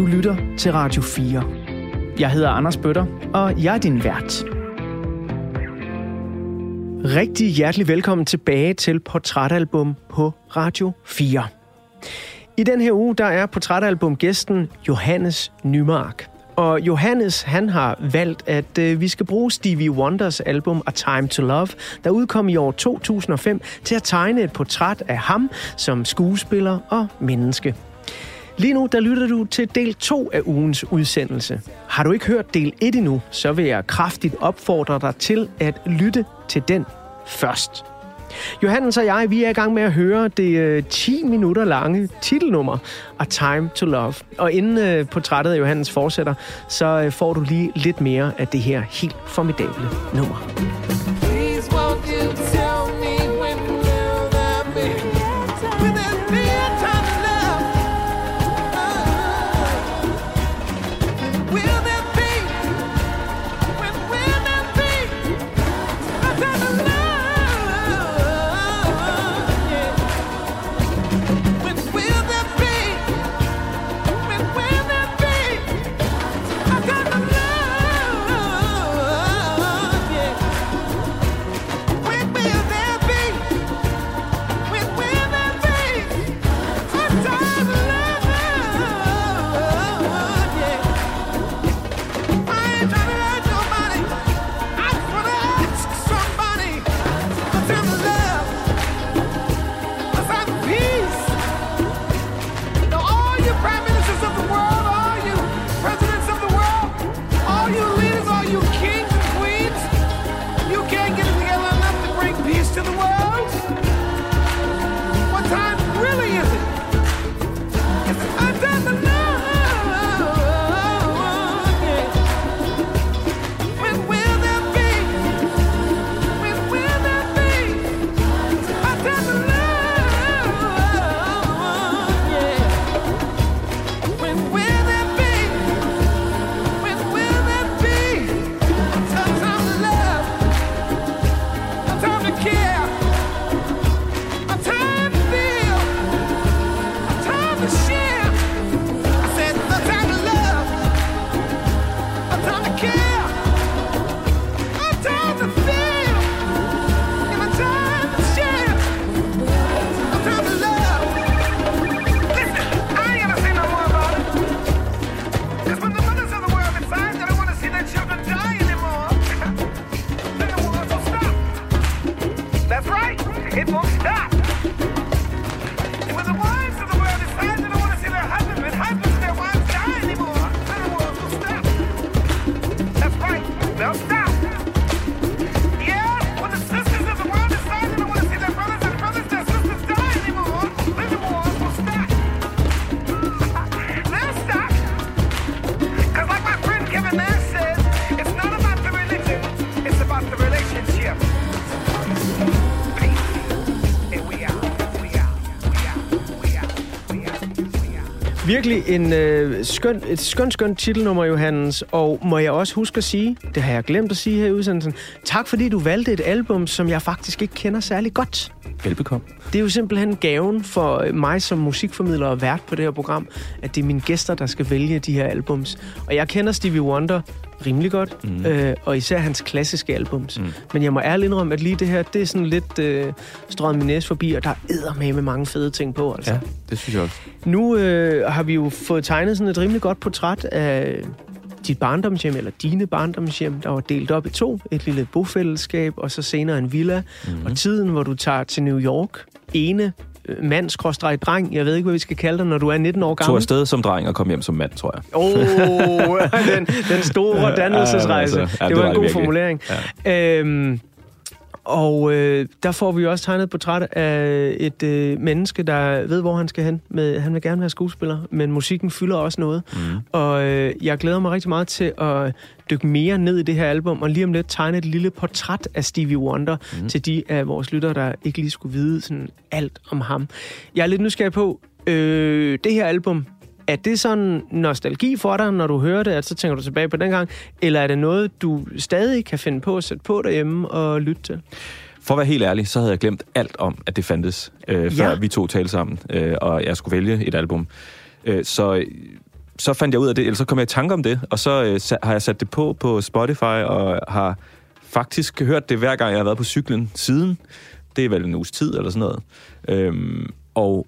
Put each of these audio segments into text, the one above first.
Du lytter til Radio 4. Jeg hedder Anders Bøtter, og jeg er din vært. Rigtig hjertelig velkommen tilbage til Portrætalbum på Radio 4. I den her uge, der er portrætalbum-gæsten Johannes Nymark. Og Johannes, han har valgt, at øh, vi skal bruge Stevie Wonders album A Time to Love, der udkom i år 2005, til at tegne et portræt af ham som skuespiller og menneske. Lige nu, der lytter du til del 2 af ugens udsendelse. Har du ikke hørt del 1 endnu, så vil jeg kraftigt opfordre dig til at lytte til den først. Johannes og jeg, vi er i gang med at høre det øh, 10 minutter lange titelnummer af Time to Love. Og inden øh, portrættet af Johannes fortsætter, så øh, får du lige lidt mere af det her helt formidable nummer. Virkelig en øh, skøn, et skønt, skønt titelnummer, Johannes. Og må jeg også huske at sige, det har jeg glemt at sige her i udsendelsen, tak fordi du valgte et album, som jeg faktisk ikke kender særlig godt. Velbekomme. Det er jo simpelthen gaven for mig som musikformidler og vært på det her program, at det er mine gæster, der skal vælge de her albums. Og jeg kender Stevie Wonder rimelig godt, mm. øh, og især hans klassiske albums. Mm. Men jeg må ærligt indrømme, at lige det her, det er sådan lidt øh, strøget min næse forbi, og der er med med mange fede ting på. Altså. Ja, det synes jeg også. Nu øh, har vi jo fået tegnet sådan et rimelig godt portræt af dit barndomshjem, eller dine barndomshjem, der var delt op i to. Et lille bofællesskab, og så senere en villa. Mm-hmm. Og tiden, hvor du tager til New York, ene mand, skråstreg, dreng, jeg ved ikke, hvad vi skal kalde dig, når du er 19 år Tog gammel. afsted som dreng og kom hjem som mand, tror jeg. Åh, oh, den, den store dannelsesrejse. Ja, altså, ja, det det var var en god virkelig. formulering. Ja. Øhm, og øh, der får vi også tegnet et portræt af et øh, menneske, der ved, hvor han skal hen. Med, han vil gerne være skuespiller, men musikken fylder også noget. Mm. Og øh, jeg glæder mig rigtig meget til at dykke mere ned i det her album, og lige om lidt tegne et lille portræt af Stevie Wonder mm. til de af vores lyttere, der ikke lige skulle vide sådan alt om ham. Jeg er lidt nysgerrig på, øh, det her album, er det sådan nostalgi for dig, når du hører det, at så tænker du tilbage på den gang? Eller er det noget, du stadig kan finde på at sætte på derhjemme og lytte til? For at være helt ærlig, så havde jeg glemt alt om, at det fandtes, øh, før Ja. vi to talte sammen, øh, og jeg skulle vælge et album. Øh, så så fandt jeg ud af det, eller så kom jeg i tanke om det, og så øh, har jeg sat det på på Spotify, og har faktisk hørt det hver gang, jeg har været på cyklen siden. Det er vel en uges tid eller sådan noget. Øhm, og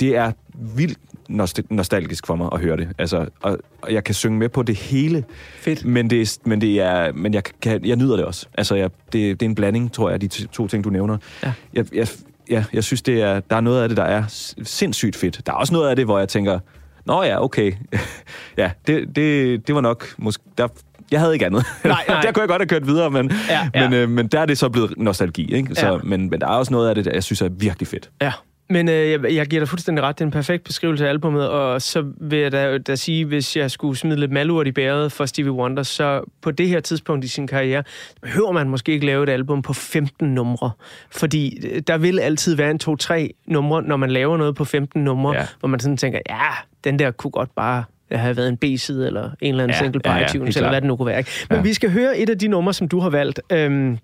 det er vildt nost- nostalgisk for mig at høre det. Altså, og, og jeg kan synge med på det hele. Fedt. Men det men det er, men jeg, kan, jeg nyder det også. Altså, jeg, det, det er en blanding, tror jeg, de to ting, du nævner. Ja. Jeg, jeg, ja, jeg synes, det er, der er noget af det, der er sindssygt fedt. Der er også noget af det, hvor jeg tænker, nå ja, okay. ja, det, det, det var nok, måske, der, jeg havde ikke andet. Nej, nej. der kunne jeg godt have kørt videre, men, Ja, ja. men, øh, men der er det så blevet nostalgi. Ikke? Så, Ja. men, men der er også noget af det, der jeg synes er virkelig fedt. Ja. Men øh, jeg, jeg giver dig fuldstændig ret. Det er en perfekt beskrivelse af albumet, og så vil jeg da, da sige, hvis jeg skulle smide lidt malurt i bæret for Stevie Wonder, så på det her tidspunkt i sin karriere, behøver man måske ikke lave et album på 15 numre. Fordi øh, der vil altid være en 2-3 numre, når man laver noget på 15 numre, Ja. hvor man sådan tænker, ja, den der kunne godt bare have været en B-side, eller en eller anden Ja, single på ja, ja, iTunes, eller hvad det nu kunne være. Men Ja. vi skal høre et af de numre, som du har valgt. Øhm,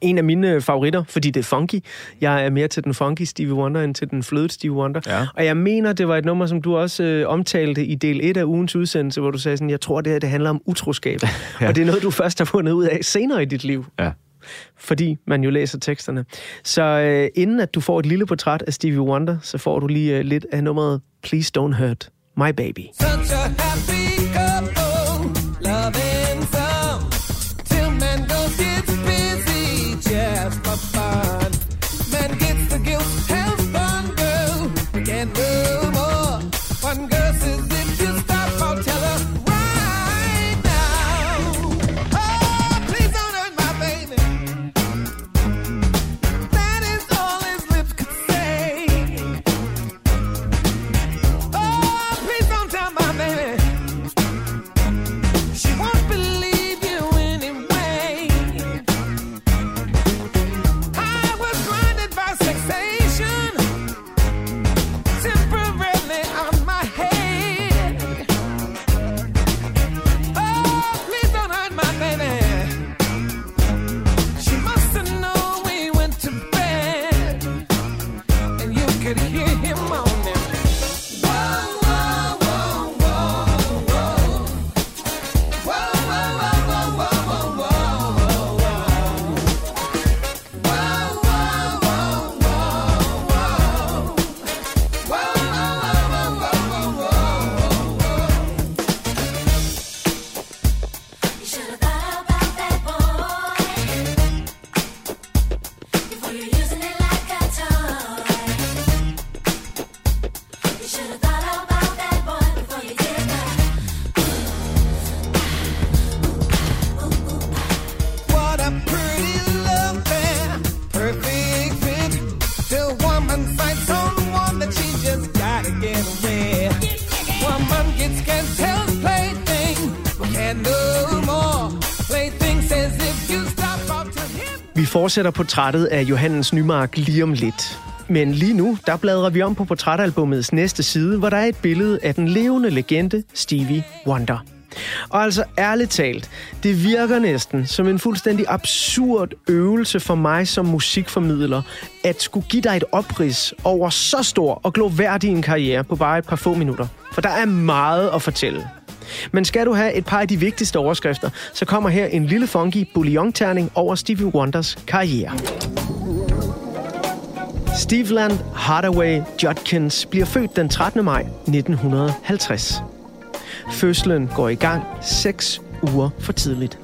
en af mine favoritter, fordi det er funky. Jeg er mere til den funky Stevie Wonder, end til den fløde Stevie Wonder. Ja. Og jeg mener, det var et nummer, som du også øh, omtalte i del 1 af ugens udsendelse, hvor du sagde sådan, jeg tror, det her det handler om utroskab. ja. Og det er noget, du først har fundet ud af senere i dit liv, Ja. fordi man jo læser teksterne. Så øh, inden at du får et lille portræt af Stevie Wonder, så får du lige øh, lidt af nummeret Please Don't Hurt My Baby. Such a happy couple, loving fortsætter portrættet af Johannes Nymark lige om lidt. Men lige nu, der bladrer vi om på portrætalbumets næste side, hvor der er et billede af den levende legende Stevie Wonder. Og altså ærligt talt, det virker næsten som en fuldstændig absurd øvelse for mig som musikformidler, at skulle give dig et oprids over så stor og gloværdig en karriere på bare et par få minutter. For der er meget at fortælle. Men skal du have et par af de vigtigste overskrifter, så kommer her en lille funky bouillon-terning over Stevie Wonders karriere. Steveland Hardaway Judkins bliver født den 13. maj 1950. Fødslen går i gang 6 uger for tidligt.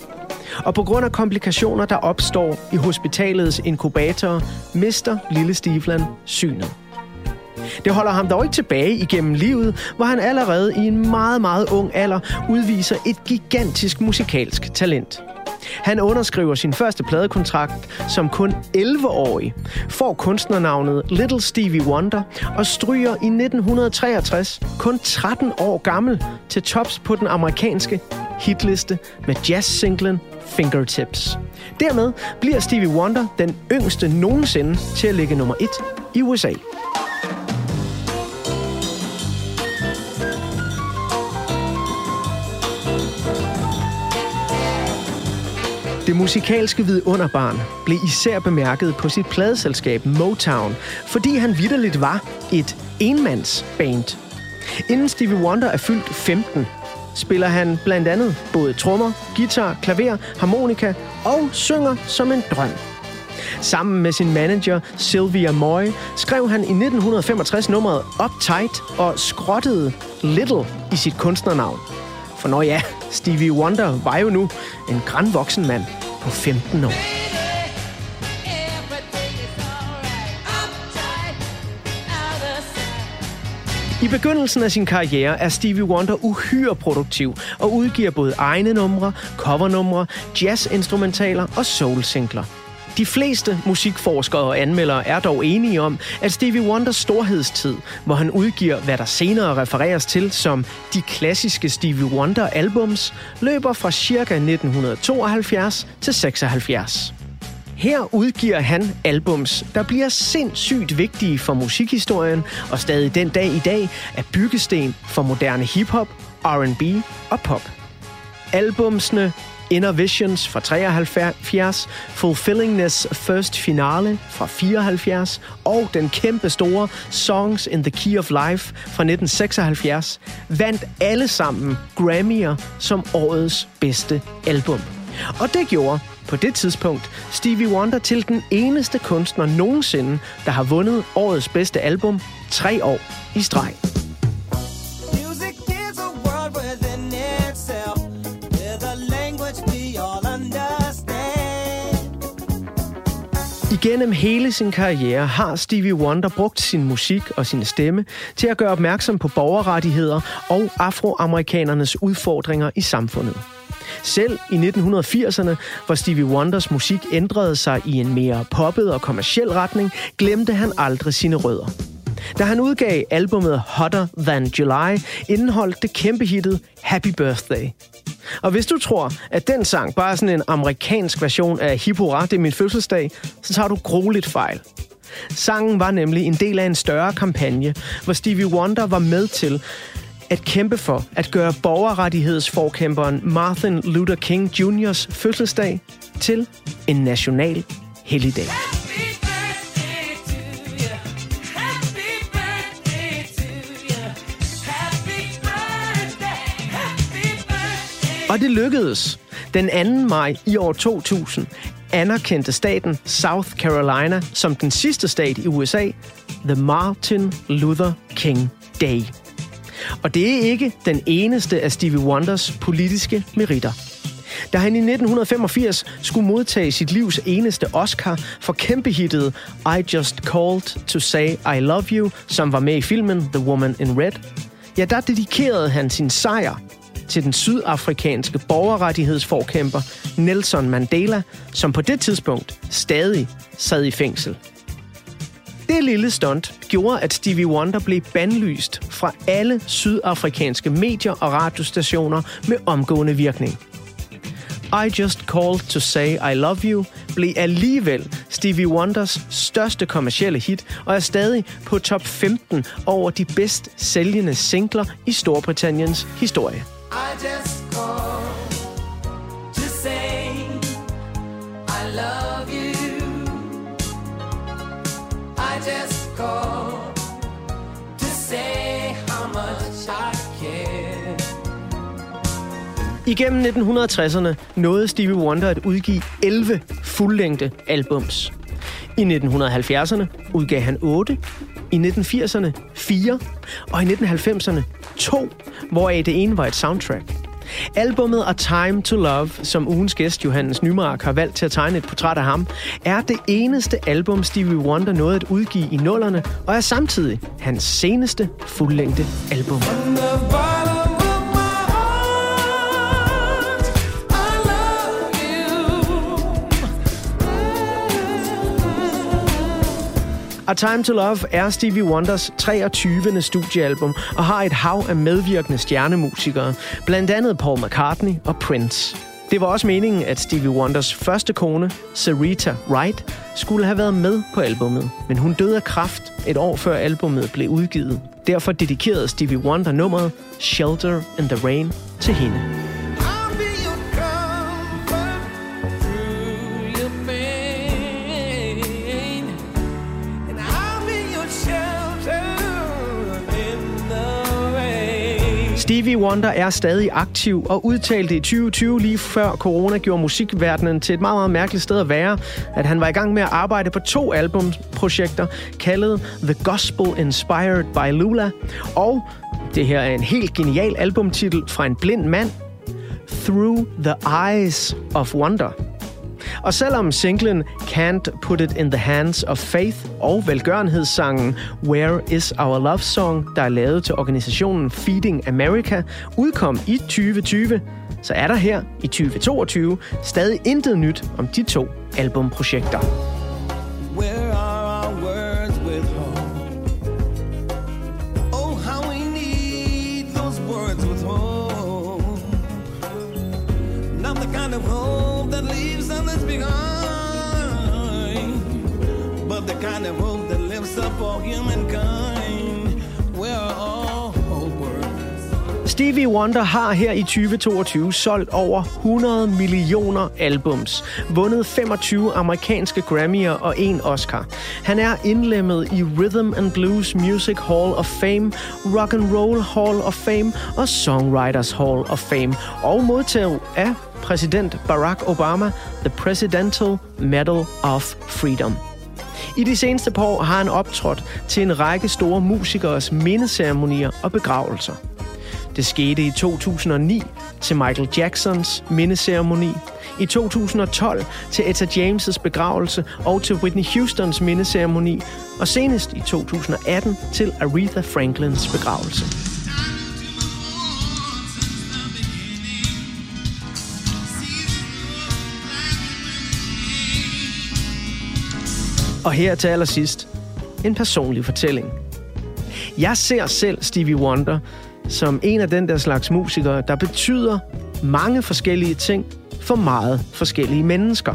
Og på grund af komplikationer, der opstår i hospitalets inkubator, mister lille Steveland synet. Det holder ham dog ikke tilbage igennem livet, hvor han allerede i en meget, meget ung alder udviser et gigantisk musikalsk talent. Han underskriver sin første pladekontrakt som kun 11-årig, får kunstnernavnet Little Stevie Wonder og stryger i 1963, kun 13 år gammel, til tops på den amerikanske hitliste med jazzsinglen Fingertips. Dermed bliver Stevie Wonder den yngste nogensinde til at ligge nummer 1 i USA. Det musikalske vidunderbarn blev især bemærket på sit pladeselskab Motown, fordi han vidderligt var et enmandsband. Inden Stevie Wonder er fyldt 15, spiller han blandt andet både trommer, guitar, klaver, harmonika og synger som en drøm. Sammen med sin manager Sylvia Moy skrev han i 1965 nummeret Uptight og skrottede Little i sit kunstnernavn. For når ja, Stevie Wonder var jo nu en grandvoksen mand på 15 år. I begyndelsen af sin karriere er Stevie Wonder uhyre produktiv og udgiver både egne numre, covernumre, jazzinstrumentaler og soul-singler. De fleste musikforskere og anmeldere er dog enige om, at Stevie Wonders storhedstid, hvor han udgiver, hvad der senere refereres til som de klassiske Stevie Wonder-albums, løber fra ca. 1972 til 76. Her udgiver han albums, der bliver sindssygt vigtige for musikhistorien og stadig den dag i dag er byggesten for moderne hiphop, R&B og pop. Albumsene Inner Visions fra 73, Fulfillingness First Finale fra 74 og den kæmpe store Songs in the Key of Life fra 1976 vandt alle sammen Grammy'er som årets bedste album. Og det gjorde på det tidspunkt Stevie Wonder til den eneste kunstner nogensinde, der har vundet årets bedste album tre år i streg. Igennem hele sin karriere har Stevie Wonder brugt sin musik og sin stemme til at gøre opmærksom på borgerrettigheder og afroamerikanernes udfordringer i samfundet. Selv i 1980'erne, hvor Stevie Wonders musik ændrede sig i en mere poppet og kommersiel retning, glemte han aldrig sine rødder. Da han udgav albummet Hotter Than July, indeholdt det kæmpe hittet Happy Birthday. Og hvis du tror, at den sang bare er sådan en amerikansk version af Hip Hurra, det er min fødselsdag, så tager du grueligt fejl. Sangen var nemlig en del af en større kampagne, hvor Stevie Wonder var med til at kæmpe for at gøre borgerrettighedsforkæmperen Martin Luther King Jr.'s fødselsdag til en national helligdag. Og det lykkedes. Den 2. maj i år 2000 anerkendte staten South Carolina som den sidste stat i USA The Martin Luther King Day. Og det er ikke den eneste af Stevie Wonders politiske meritter. Da han i 1985 skulle modtage sit livs eneste Oscar for kæmpehittet I Just Called to Say I Love You, som var med i filmen The Woman in Red, ja, der dedikerede han sin sejr til den sydafrikanske borgerrettighedsforkæmper Nelson Mandela, som på det tidspunkt stadig sad i fængsel. Det lille stunt gjorde, at Stevie Wonder blev bandlyst fra alle sydafrikanske medier og radiostationer med omgående virkning. I Just Called to Say I Love You blev alligevel Stevie Wonders største kommercielle hit og er stadig på top 15 over de bedst sælgende singler i Storbritanniens historie. I just called to say I love you. I just called to say how much I care. Igennem 1960'erne nåede Stevie Wonder at udgive 11 fuldlængde albums. I 1970'erne udgav han 8, i 1980'erne 4, og i 1990'erne to, hvoraf det ene var et soundtrack. Albummet A Time to Love, som ugens gæst Johannes Nymark har valgt til at tegne et portræt af ham, er det eneste album Stevie Wonder nåede at udgive i nullerne, og er samtidig hans seneste fuldlængde album. A Time to Love er Stevie Wonders 23. studiealbum og har et hav af medvirkende stjernemusikere, blandt andet Paul McCartney og Prince. Det var også meningen, at Stevie Wonders første kone, Sarita Wright, skulle have været med på albummet, men hun døde af kræft et år før albummet blev udgivet. Derfor dedikerede Stevie Wonder nummeret Shelter in the Rain til hende. Stevie Wonder er stadig aktiv og udtalte i 2020, lige før corona gjorde musikverdenen til et meget, meget mærkeligt sted at være, at han var i gang med at arbejde på to albumprojekter, kaldet The Gospel Inspired by Lula, og det her er en helt genial albumtitel fra en blind mand, Through the Eyes of Wonder. Og selvom singlen Can't Put It in the Hands of Faith og velgørenhedssangen Where Is Our Love Song, der er lavet til organisationen Feeding America, udkom i 2020, så er der her i 2022 stadig intet nyt om de to albumprojekter. But the kind of hope that lifts up all humankind. Where all? Stevie Wonder har her i 2022 solgt over 100 millioner albums, vundet 25 amerikanske Grammy'er og en Oscar. Han er indlemmet i Rhythm and Blues Music Hall of Fame, Rock and Roll Hall of Fame og Songwriters Hall of Fame, og modtager af præsident Barack Obama The Presidential Medal of Freedom. I de seneste par år har han optrådt til en række store musikers mindeceremonier og begravelser. Det skete i 2009 til Michael Jacksons mindeceremoni, i 2012 til Etta James' begravelse og til Whitney Houstons mindeceremoni, og senest i 2018 til Aretha Franklins begravelse. Og her til allersidst en personlig fortælling. Jeg ser selv Stevie Wonder som en af den der slags musikere, der betyder mange forskellige ting for meget forskellige mennesker.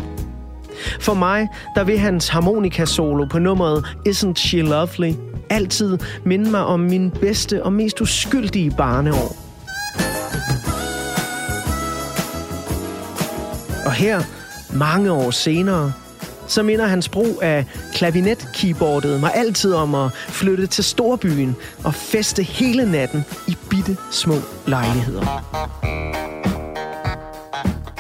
For mig, der vil hans harmonika-solo på nummeret Isn't She Lovely altid minde mig om min bedste og mest uskyldige barneår. Og her, mange år senere, så minder hans brug af klavinet-keyboardet mig altid om at flytte til storbyen og feste hele natten i bitte små lejligheder.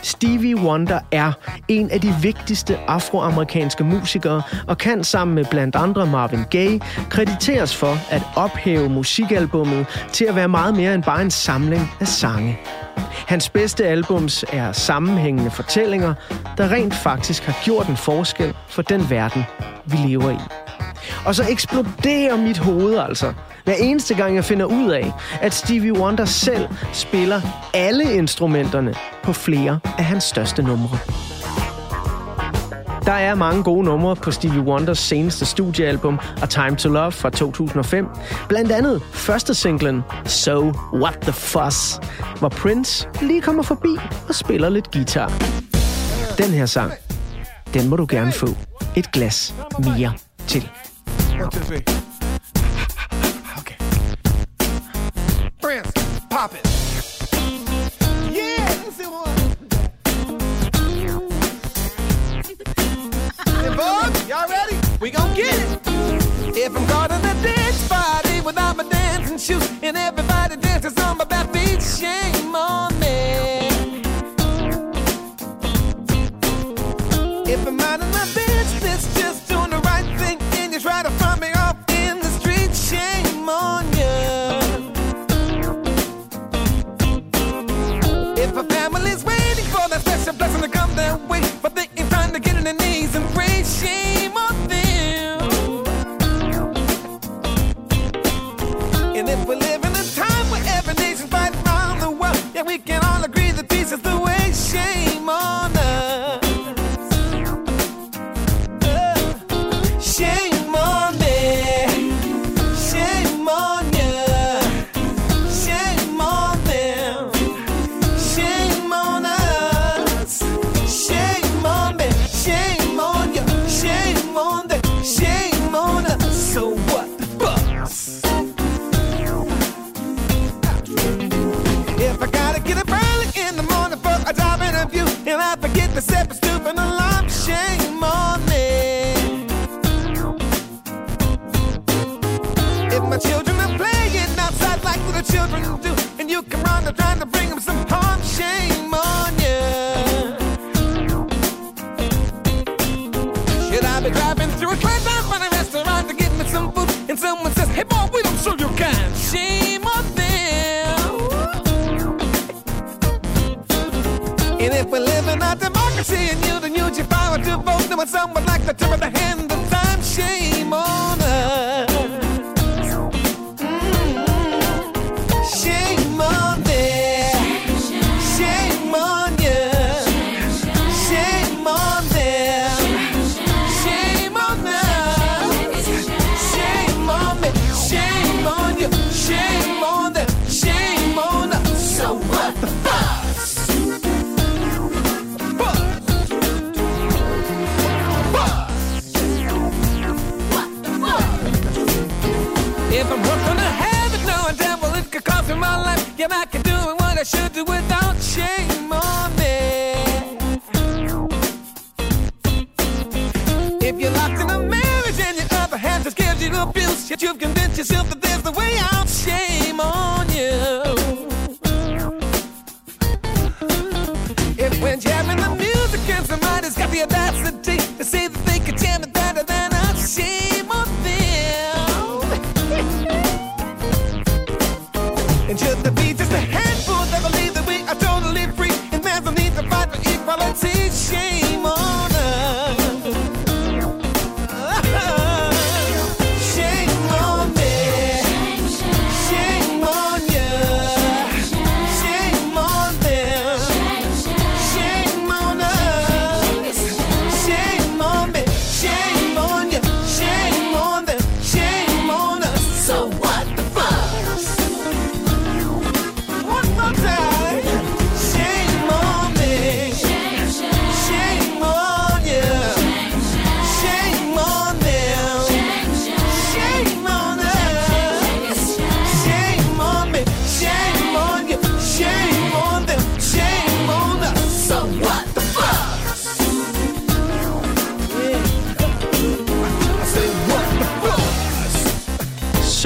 Stevie Wonder er en af de vigtigste afroamerikanske musikere og kan sammen med blandt andre Marvin Gaye krediteres for at ophæve musikalbummet til at være meget mere end bare en samling af sange. Hans bedste albums er sammenhængende fortællinger, der rent faktisk har gjort en forskel for den verden, vi lever i. Og så eksploderer mit hoved altså, hver eneste gang jeg finder ud af, at Stevie Wonder selv spiller alle instrumenterne på flere af hans største numre. Der er mange gode numre på Stevie Wonders seneste studiealbum A Time to Love fra 2005. Blandt andet første singlen So What the Fuss, hvor Prince lige kommer forbi og spiller lidt guitar. Den her sang, den må du gerne få et glas mere til. Okay. Prince, pop it. Yeah, y'all ready? We gon' get it. If I'm caught in the dance party without my dancing shoes and everybody dances on my back feet, shame on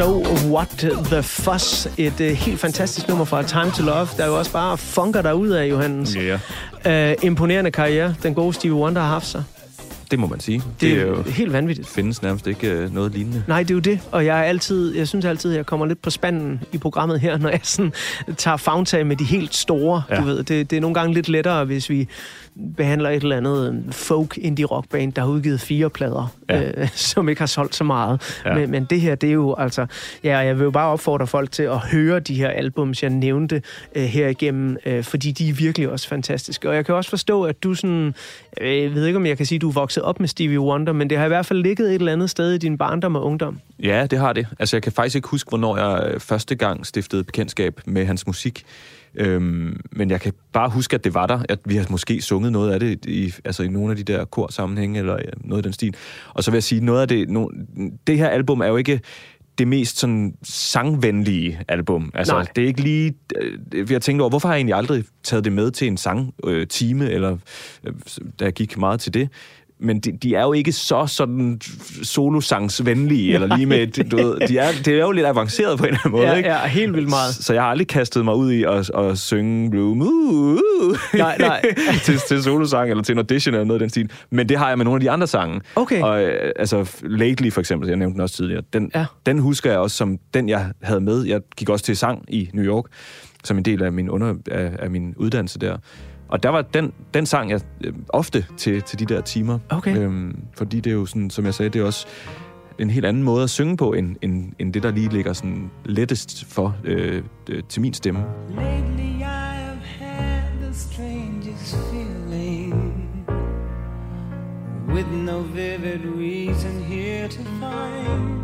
So What the Fuss. Et uh, helt fantastisk nummer fra Time to Love, der jo også bare funker der ud af, Johannes. Ja, Uh, imponerende karriere, den gode Stevie Wonder har haft sig. det må man sige. Det er jo helt vanvittigt. findes nærmest ikke øh, noget lignende. Nej, det er jo det. Og jeg er altid, jeg synes altid, jeg kommer lidt på spanden i programmet her, når jeg sådan tager fagtag med de helt store. Ja. Du ved, det, det er nogle gange lidt lettere, hvis vi behandler et eller andet øh, folk indie rockband, der har udgivet fire plader, ja. Øh, som ikke har solgt så meget. Ja. Men, men det her, det er jo altså... Ja, jeg vil jo bare opfordre folk til at høre de her albums, jeg nævnte øh, her igennem, øh, fordi de er virkelig også fantastiske. Og jeg kan også forstå, at du sådan... Jeg ved ikke, om jeg kan sige, at du er vokset op med Stevie Wonder, men det har i hvert fald ligget et eller andet sted i din barndom og ungdom. Ja, det har det. Altså, jeg kan faktisk ikke huske, hvornår jeg øh, første gang stiftede bekendtskab med hans musik. Øhm, men jeg kan bare huske, at det var der. At vi har måske sunget noget af det i, altså i nogle af de der korsammenhænge, eller øh, noget i den stil. Og så vil jeg sige, noget af det... No, det her album er jo ikke det mest sådan sangvenlige album. Altså, Nej. det er ikke lige... Øh, jeg tænkte over, hvorfor har jeg egentlig aldrig taget det med til en sangtime, øh, time, eller øh, jeg gik meget til det? Men de, de er jo ikke så sådan solosangsvenlige, eller lige med, du ved, de er, det er jo lidt avanceret på en eller anden måde, Ja, ikke? ja, helt vildt meget. Så jeg har aldrig kastet mig ud i at, at synge Blue Moo Nej, nej. til, til solosang eller til en audition eller noget af den stil. Men det har jeg med nogle af de andre sange. Okay. Og øh, altså Lately for eksempel, jeg nævnte den også tidligere, den, ja. den husker jeg også som den, jeg havde med. Jeg gik også til sang i New York, som en del af min, under, af, af min uddannelse der. Og der var den, den sang jeg øh, ofte til, til de der timer. Okay. Øhm, fordi det er jo sådan, som jeg sagde, det er også en helt anden måde at synge på, end, end, end det, der lige ligger sådan lettest for øh, øh, til min stemme. Lately I have had the strangest feeling with no vivid reason here to find.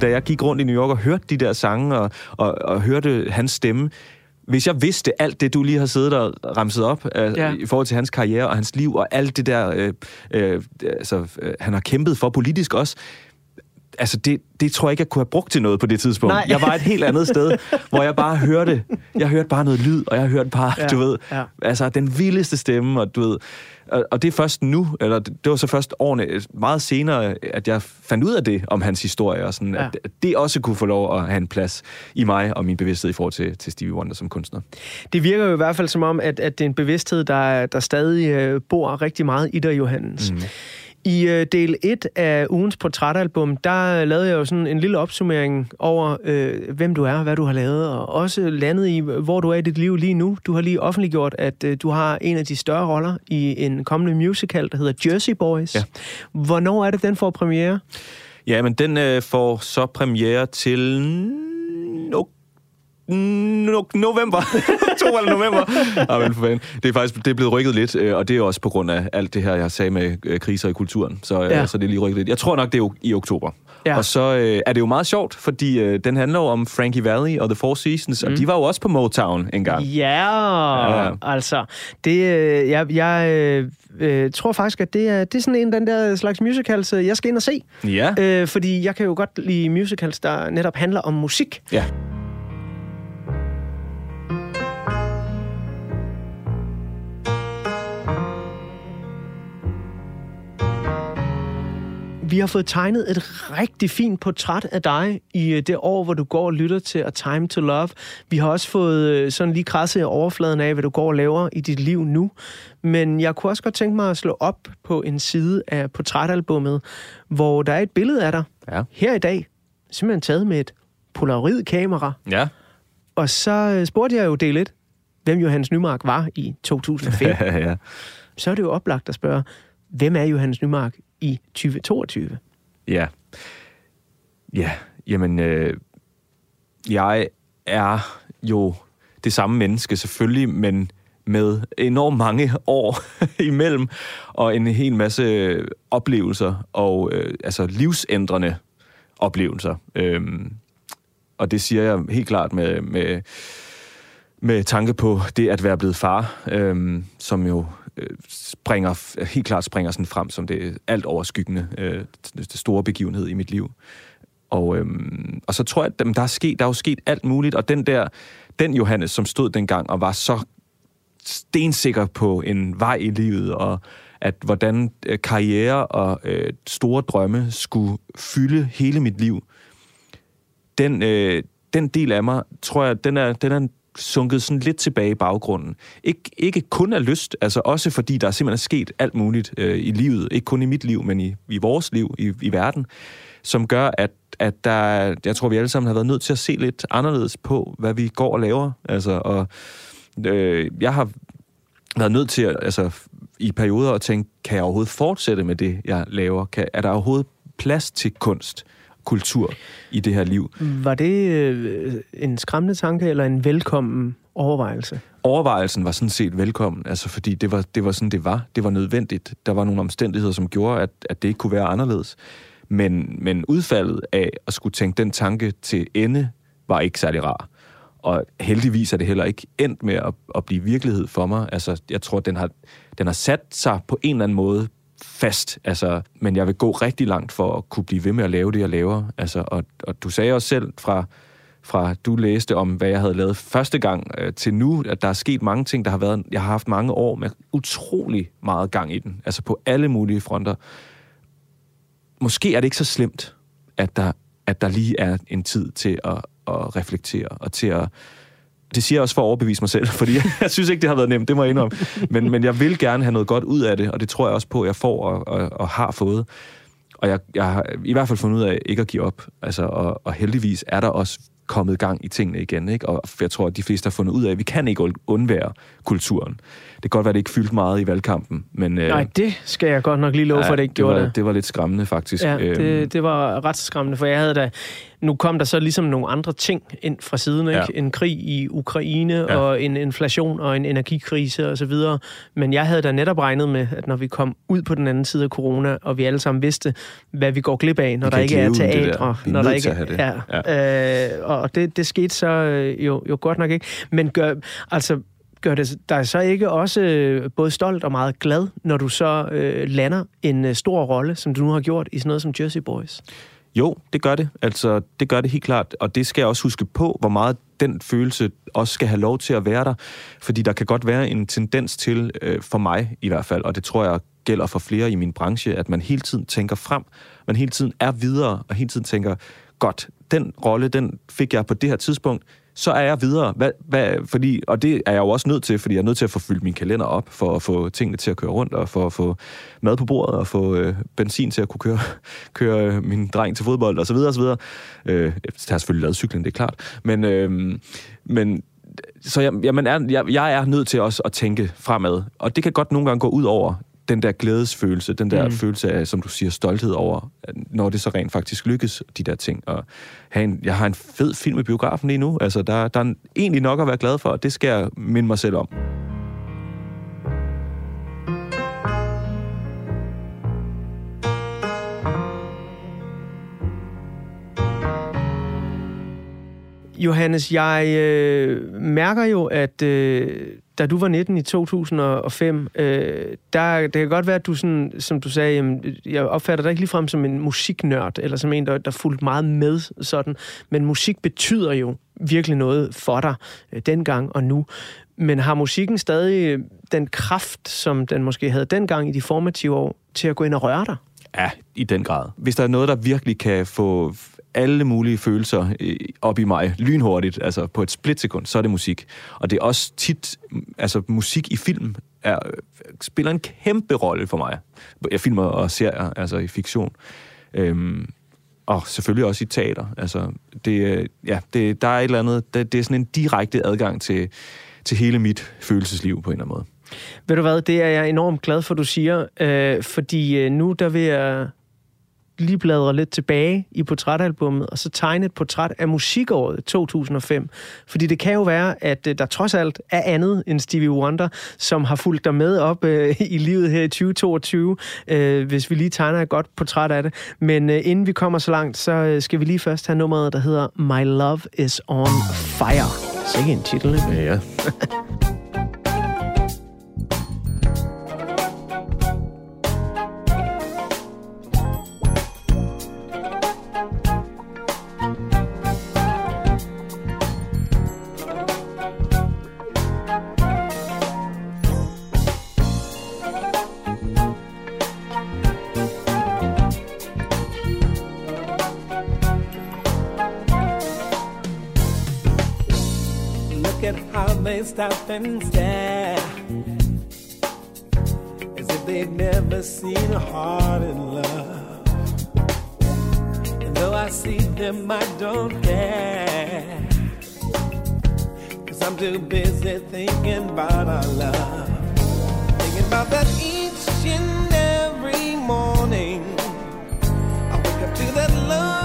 da jeg gik rundt i New York og hørte de der sange og, og, og hørte hans stemme, hvis jeg vidste alt det, du lige har siddet og ramset op øh, Ja. i forhold til hans karriere og hans liv og alt det der, øh, øh, altså, øh, han har kæmpet for politisk også, altså det, det tror jeg ikke, jeg kunne have brugt til noget på det tidspunkt. Nej. Jeg var et helt andet sted, hvor jeg bare hørte, jeg hørte bare noget lyd, og jeg hørte bare, Ja, du ved, ja. altså den vildeste stemme, og du ved, og, og det er først nu, eller det var så først årene, meget senere, at jeg fandt ud af det om hans historie, og sådan, Ja. at det også kunne få lov at have en plads i mig og min bevidsthed i forhold til, til Stevie Wonder som kunstner. Det virker jo i hvert fald som om, at, at det er en bevidsthed, der, der stadig øh, bor rigtig meget i dig, Johannes. Mm. I øh, del 1 af ugens portrætalbum, der lavede jeg jo sådan en lille opsummering over, øh, hvem du er, hvad du har lavet, og også landet i, hvor du er i dit liv lige nu. Du har lige offentliggjort, at øh, du har en af de større roller i en kommende musical, der hedder Jersey Boys. Ja. Hvornår er det, den får premiere? Ja, men den øh, får så premiere til no, november. to eller november. Ja, men for fanden. Det er faktisk det er blevet rykket lidt, øh, og det er også på grund af alt det her, jeg sagde med øh, kriser i kulturen. Så, øh, Ja. så det er lige rykket lidt. Jeg tror nok, det er jo i oktober. Ja. Og så øh, er det jo meget sjovt, fordi øh, den handler jo om Frankie Valli og The Four Seasons, mm. og de var jo også på Motown engang. Ja, Ja. altså. Det, øh, jeg jeg øh, tror faktisk, at det er, det er sådan en af den der slags musicals, jeg skal ind og se. Ja. Øh, fordi jeg kan jo godt lide musicals, der netop handler om musik. Ja. Vi har fået tegnet et rigtig fint portræt af dig i øh, det år, hvor du går og lytter til A Time to Love. Vi har også fået øh, sådan lige krasset overfladen af, hvad du går og laver i dit liv nu. Men jeg kunne også godt tænke mig at slå op på en side af portrætalbummet, hvor der er et billede af dig Ja. her i dag, simpelthen taget med et polaroid-kamera. Ja. Og så øh, spurgte jeg jo del 1, hvem Johannes Nymark var i 2005. ja, ja. så er det jo oplagt at spørge, hvem er Johannes Nymark i 2022? Ja. Ja, jamen, øh, jeg er jo det samme menneske selvfølgelig, men med enormt mange år imellem, og en hel masse oplevelser, og øh, altså livsændrende oplevelser. Øhm, og det siger jeg helt klart med, med, med tanke på det at være blevet far, øhm, som jo øh, springer, helt klart springer sådan frem som det alt overskyggende, øh, det store begivenhed i mit liv. Og, øhm, og så tror jeg, at der er, sket, der er jo sket alt muligt, og den der, den Johannes, som stod dengang og var så stensikker på en vej i livet, og at hvordan øh, karriere og øh, store drømme skulle fylde hele mit liv, den, øh, den del af mig, tror jeg, den er, den er sunket sådan lidt tilbage i baggrunden. Ik, ikke kun af lyst, altså også fordi der simpelthen er sket alt muligt øh, i livet, ikke kun i mit liv, men i, i vores liv, i, i verden, som gør, at, at der, jeg tror, vi alle sammen har været nødt til at se lidt anderledes på, hvad vi går og laver. Altså, og øh, jeg har været nødt til at, altså, i perioder at tænke, kan jeg overhovedet fortsætte med det, jeg laver? Kan, er der overhovedet plads til kunst, kultur i det her liv? Var det øh, en skræmmende tanke eller en velkommen overvejelse? overvejelsen var sådan set velkommen, altså fordi det var, det var sådan, det var. Det var nødvendigt. Der var nogle omstændigheder, som gjorde, at, at det ikke kunne være anderledes. Men, men udfaldet af at skulle tænke den tanke til ende, var ikke særlig rar. Og heldigvis er det heller ikke endt med at, at blive virkelighed for mig. Altså, jeg tror, den har, den har sat sig på en eller anden måde fast. Altså, men jeg vil gå rigtig langt for at kunne blive ved med at lave det, jeg laver. Altså, og, og du sagde også selv fra, fra du læste om, hvad jeg havde lavet første gang øh, til nu, at der er sket mange ting, der har været... Jeg har haft mange år med utrolig meget gang i den. Altså på alle mulige fronter. Måske er det ikke så slemt, at der, at der lige er en tid til at, at reflektere og til at... Det siger jeg også for at overbevise mig selv, fordi jeg synes ikke, det har været nemt, det må jeg indrømme. Men, men jeg vil gerne have noget godt ud af det, og det tror jeg også på, at jeg får og, og, og har fået. Og jeg, jeg har i hvert fald fundet ud af ikke at give op. Altså, og, og heldigvis er der også kommet gang i tingene igen. Ikke? Og jeg tror, at de fleste har fundet ud af, at vi kan ikke undvære kulturen. Det kan godt være, at det ikke fyldte meget i valgkampen, men... øh, Nej, det skal jeg godt nok lige love for, at det ikke det gjorde var, det. det var lidt skræmmende, faktisk. Ja, Øhm, det, det var ret skræmmende, for jeg havde da... Nu kom der så ligesom nogle andre ting ind fra siden, ikke? Ja. En krig i Ukraine, Ja. ja. og en inflation, og en energikrise og så videre. Men jeg havde da netop regnet med, at når vi kom ud på den anden side af corona, og vi alle sammen vidste, hvad vi går glip af, når der ikke er det teatre. Er når der ikke have det. Ja. Øh, og det, det skete så øh, jo, jo godt nok ikke. Men gør, altså, gør det dig så ikke også øh, både stolt og meget glad, når du så øh, lander en øh, stor rolle, som du nu har gjort i sådan noget som Jersey Boys? Jo, det gør det. Altså, det gør det helt klart. Og det skal jeg også huske på, hvor meget den følelse også skal have lov til at være der. Fordi der kan godt være en tendens til, øh, for mig i hvert fald, og det tror jeg gælder for flere i min branche, at man hele tiden tænker frem, man hele tiden er videre, og hele tiden tænker, godt, den rolle, den fik jeg på det her tidspunkt, så er jeg videre. Hvad, hvad, fordi, og det er jeg jo også nødt til, fordi jeg er nødt til at få fyldt min kalender op, for at få tingene til at køre rundt, og for at få mad på bordet, og få øh, benzin til at kunne køre, køre min dreng til fodbold, og så videre, og så videre. Øh, jeg har selvfølgelig lavet cyklen, det er klart. Men, øh, men så jeg, jamen er, jeg, jeg er nødt til også at tænke fremad. Og det kan godt nogle gange gå ud over den der glædesfølelse, den der mm. følelse af, som du siger, stolthed over, når det så rent faktisk lykkes, de der ting. Og have en, jeg har en fed film i biografen lige nu. Altså, der, der er egentlig nok at være glad for, og det skal jeg minde mig selv om. Johannes, jeg øh, mærker jo, at øh, da du var 19 i 2005, øh, der, det kan godt være, at du, sådan, som du sagde, jamen, jeg opfatter dig ikke ligefrem som en musiknørd, eller som en, der, der fulgte meget med sådan, men musik betyder jo virkelig noget for dig øh, dengang og nu. Men har musikken stadig den kraft, som den måske havde dengang i de formative år, til at gå ind og røre dig? Ja, i den grad. Hvis der er noget, der virkelig kan få alle mulige følelser øh, op i mig lynhurtigt, altså på et splitsekund, så er det musik. Og det er også tit, mm, altså musik i film er, øh, spiller en kæmpe rolle for mig. Jeg filmer og serier, altså i fiktion. Øhm, og selvfølgelig også i teater. Altså, det, øh, ja, det, der er et eller andet, det, det er sådan en direkte adgang til, til hele mit følelsesliv på en eller anden måde. Ved du hvad, det er jeg enormt glad for, du siger, øh, fordi nu der vil jeg lige bladre lidt tilbage i portrætalbummet, og så tegne et portræt af musikåret 2005. Fordi det kan jo være, at øh, der trods alt er andet end Stevie Wonder, som har fulgt dig med op øh, i livet her i 2022, øh, hvis vi lige tegner et godt portræt af det. Men øh, inden vi kommer så langt, så øh, skal vi lige først have nummeret, der hedder My Love is on Fire. Sikke en titel, ikke? Ja. stop and stare. As if they've never seen a heart in love. And though I see them, I don't care. Cause I'm too busy thinking about our love. Thinking about that each and every morning. I wake up to that love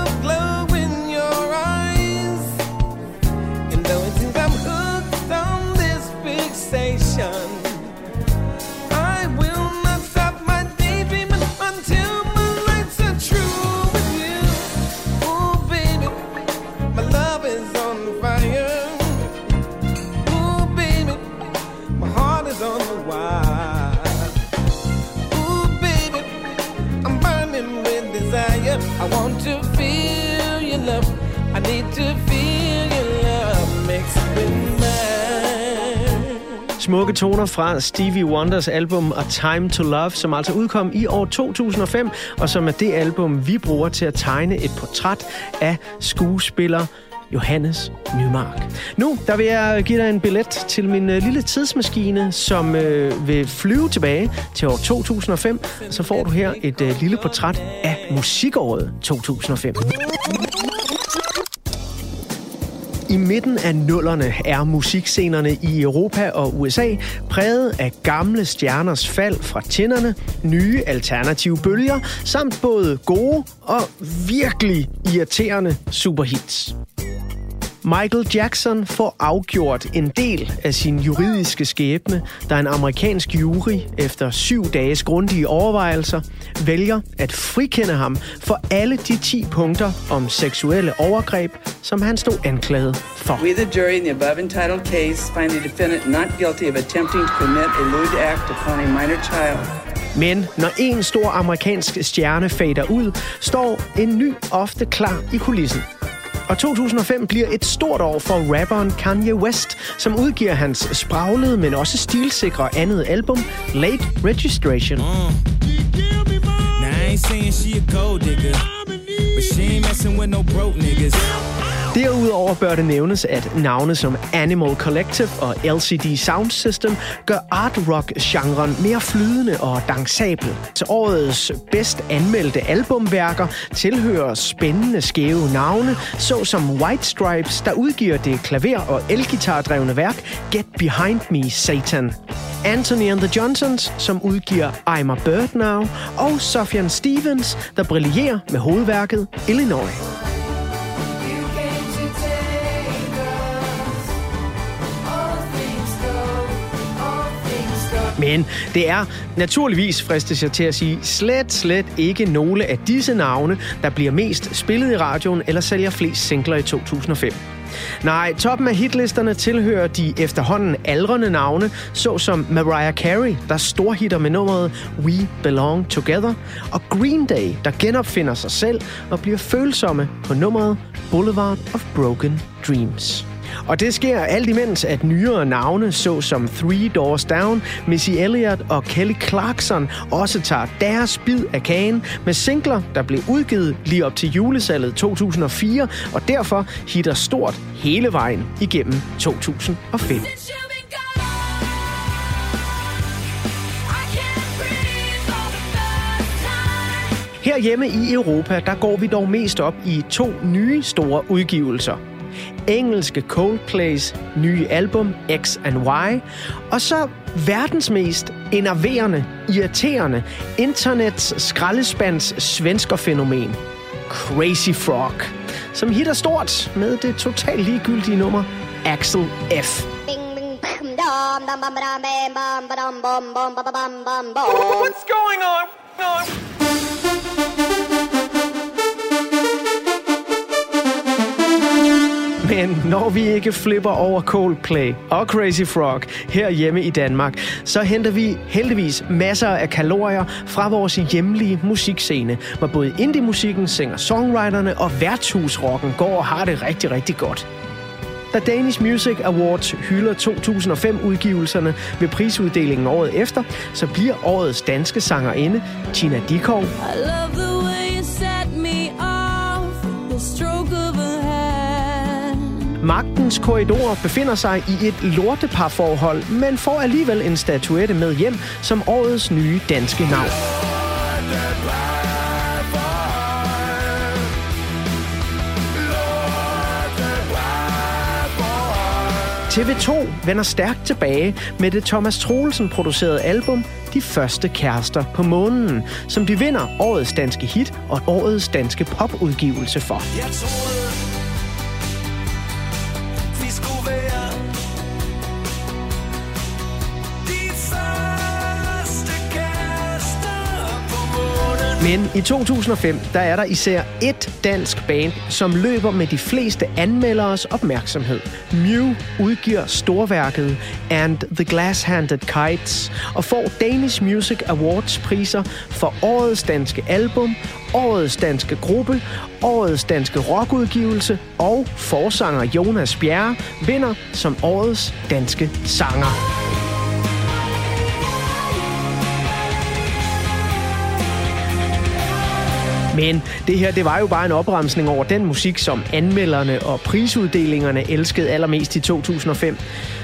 Smukke toner fra Stevie Wonders album A Time to Love, som altså udkom i år 2005, og som er det album, vi bruger til at tegne et portræt af skuespiller Johannes Nymark. Nu der vil jeg give dig en billet til min øh, lille tidsmaskine, som øh, vil flyve tilbage til år 2005. Så får du her et øh, lille portræt af musikåret 2005. I midten af nullerne er musikscenerne i Europa og USA præget af gamle stjerners fald fra tænderne, nye alternative bølger, samt både gode og virkelig irriterende superhits. Michael Jackson får afgjort en del af sin juridiske skæbne, da en amerikansk jury efter syv dages grundige overvejelser vælger at frikende ham for alle de 10 punkter om seksuelle overgreb, som han stod anklaget for. We, the jury, in the above entitled case, find the defendant not guilty of attempting to commit a lewd act upon a minor child. Men når en stor amerikansk stjerne fader ud, står en ny ofte klar i kulissen. Og 2005 bliver et stort år for rapperen Kanye West, som udgiver hans spraglede, men også stilsikre andet album, Late Registration. Mm. Now I ain't saying she a gold digger, but she ain't messing with no broke niggas. Derudover bør det nævnes, at navne som Animal Collective og LCD Sound System gør art rock-genren mere flydende og dansabel. Til årets bedst anmeldte albumværker tilhører spændende skæve navne, såsom White Stripes, der udgiver det klaver- og elgitardrevne værk Get Behind Me, Satan. Anthony and the Johnsons, som udgiver I'm a Bird Now, og Sufjan Stevens, der brillerer med hovedværket Illinois. Men det er naturligvis, fristes jeg til at sige, slet, slet ikke nogle af disse navne, der bliver mest spillet i radioen eller sælger flest singler i 2005. Nej, toppen af hitlisterne tilhører de efterhånden aldrende navne, såsom Mariah Carey, der storhitter med nummeret We Belong Together, og Green Day, der genopfinder sig selv og bliver følsomme på nummeret Boulevard of Broken Dreams. Og det sker alt imens, at nyere navne, såsom Three Doors Down, Missy Elliott og Kelly Clarkson, også tager deres bid af kagen med singler, der blev udgivet lige op til julesalget 2004, og derfor hitter stort hele vejen igennem 2005. Herhjemme i Europa, der går vi dog mest op i to nye store udgivelser. Engelske Coldplays nye album X and Y, og så verdens mest enerverende, irriterende, internets skraldespands svenskerfænomen, Crazy Frog, som hitter stort med det totalt ligegyldige nummer Axel F. What's going on? dum Men når vi ikke flipper over Coldplay og Crazy Frog herhjemme i Danmark, så henter vi heldigvis masser af kalorier fra vores hjemlige musikscene, hvor både indie-musikken, singer-songwriterne og værtshusrocken går og har det rigtig, rigtig godt. Da Danish Music Awards hylder 2005-udgivelserne ved prisuddelingen året efter, så bliver årets danske sangerinde Tina Dikov, I love the Magtens korridorer befinder sig i et lorteparforhold, men får alligevel en statuette med hjem som årets nye danske navn. TV2 vender stærkt tilbage med det Thomas Troelsen producerede album De Første Kærester på Månen, som de vinder årets danske hit og årets danske popudgivelse for. Jeg troede, Men i 2005, der er der især et dansk band, som løber med de fleste anmelderes opmærksomhed. Mew udgiver storværket And the Glass-Handed Kites og får Danish Music Awards priser for årets danske album, årets danske gruppe, årets danske rockudgivelse og forsanger Jonas Bjerre vinder som årets danske sanger. Men det her, det var jo bare en opremsning over den musik, som anmelderne og prisuddelingerne elskede allermest i 2005.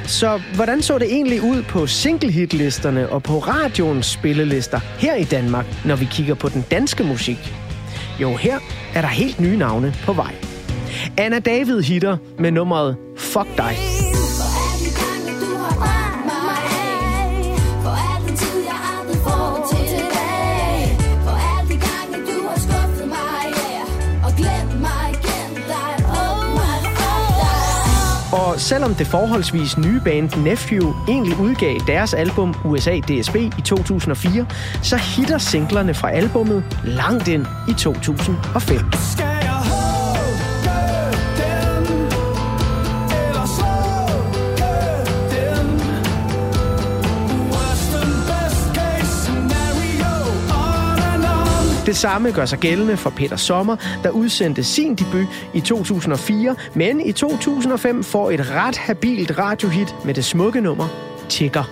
Så hvordan så det egentlig ud på singlehitlisterne og på radioens spillelister her i Danmark, når vi kigger på den danske musik? Jo, her er der helt nye navne på vej. Anna David hitter med nummeret Fuck dig. Og selvom det forholdsvis nye band Nephew egentlig udgav deres album USA DSB i 2004, så hitter singlerne fra albummet langt ind i 2005. Det samme gør sig gældende for Peter Sommer, der udsendte sin debut i 2004, men i 2005 får et ret habilt radiohit med det smukke nummer Tigger.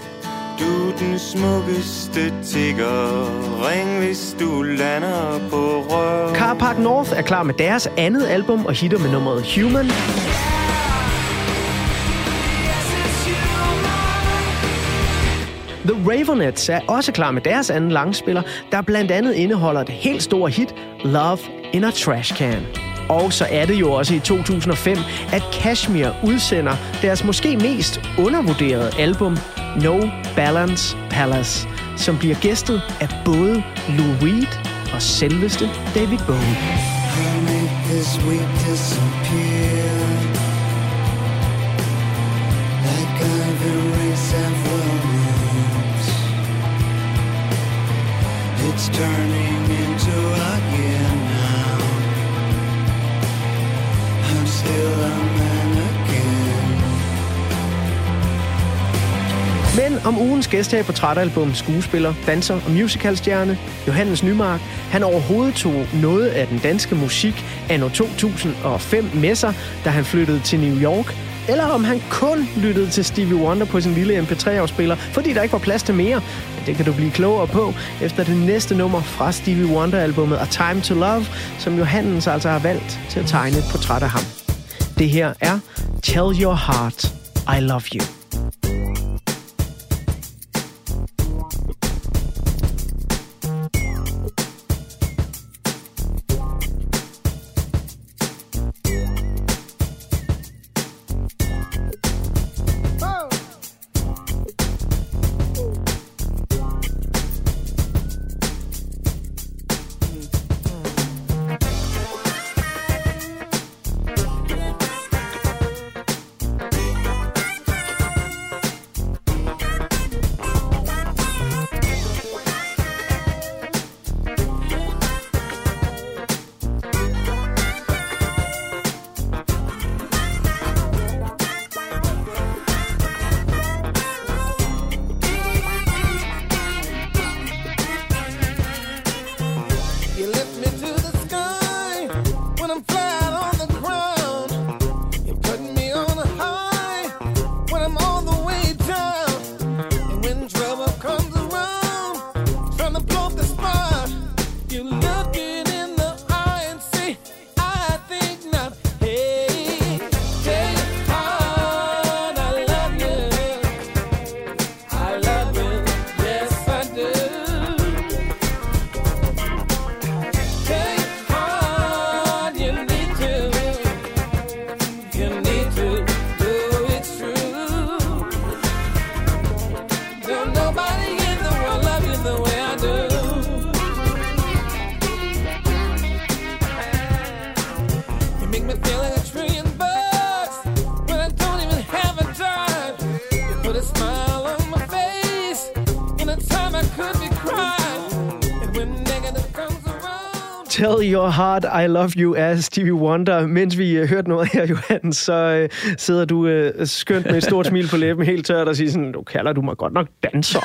Du den smukkeste tigger. Ring, hvis du lander på rør. Car Park North er klar med deres andet album og hitter med nummeret Human. The Ravenets er også klar med deres anden langspiller, der blandt andet indeholder det helt store hit Love in a Trash Can. Og så er det jo også i 2005, at Kashmir udsender deres måske mest undervurderede album No Balance Palace, som bliver gæstet af både Lou Reed og selveste David Bowie. It's turning into a year now I'm still a again. Men om ugens gæst her i Portrætalbum, skuespiller, danser og musicalstjerne, Johannes Nymark, han overhovedet tog noget af den danske musik anno 2005 med sig, da han flyttede til New York, eller om han kun lyttede til Stevie Wonder på sin lille MP3-afspiller, fordi der ikke var plads til mere. Det kan du blive klogere på efter det næste nummer fra Stevie Wonder-albummet A Time to Love, som Johannes altså har valgt til at tegne et portræt af ham. Det her er Tell Your Heart I Love You Tell Your Heart I Love You af Stevie Wonder. Mens vi uh, hørte noget her, Johan, så uh, sidder du uh, skønt med et stort smil på læben, helt tørt og siger sådan, du kalder du mig godt nok danser.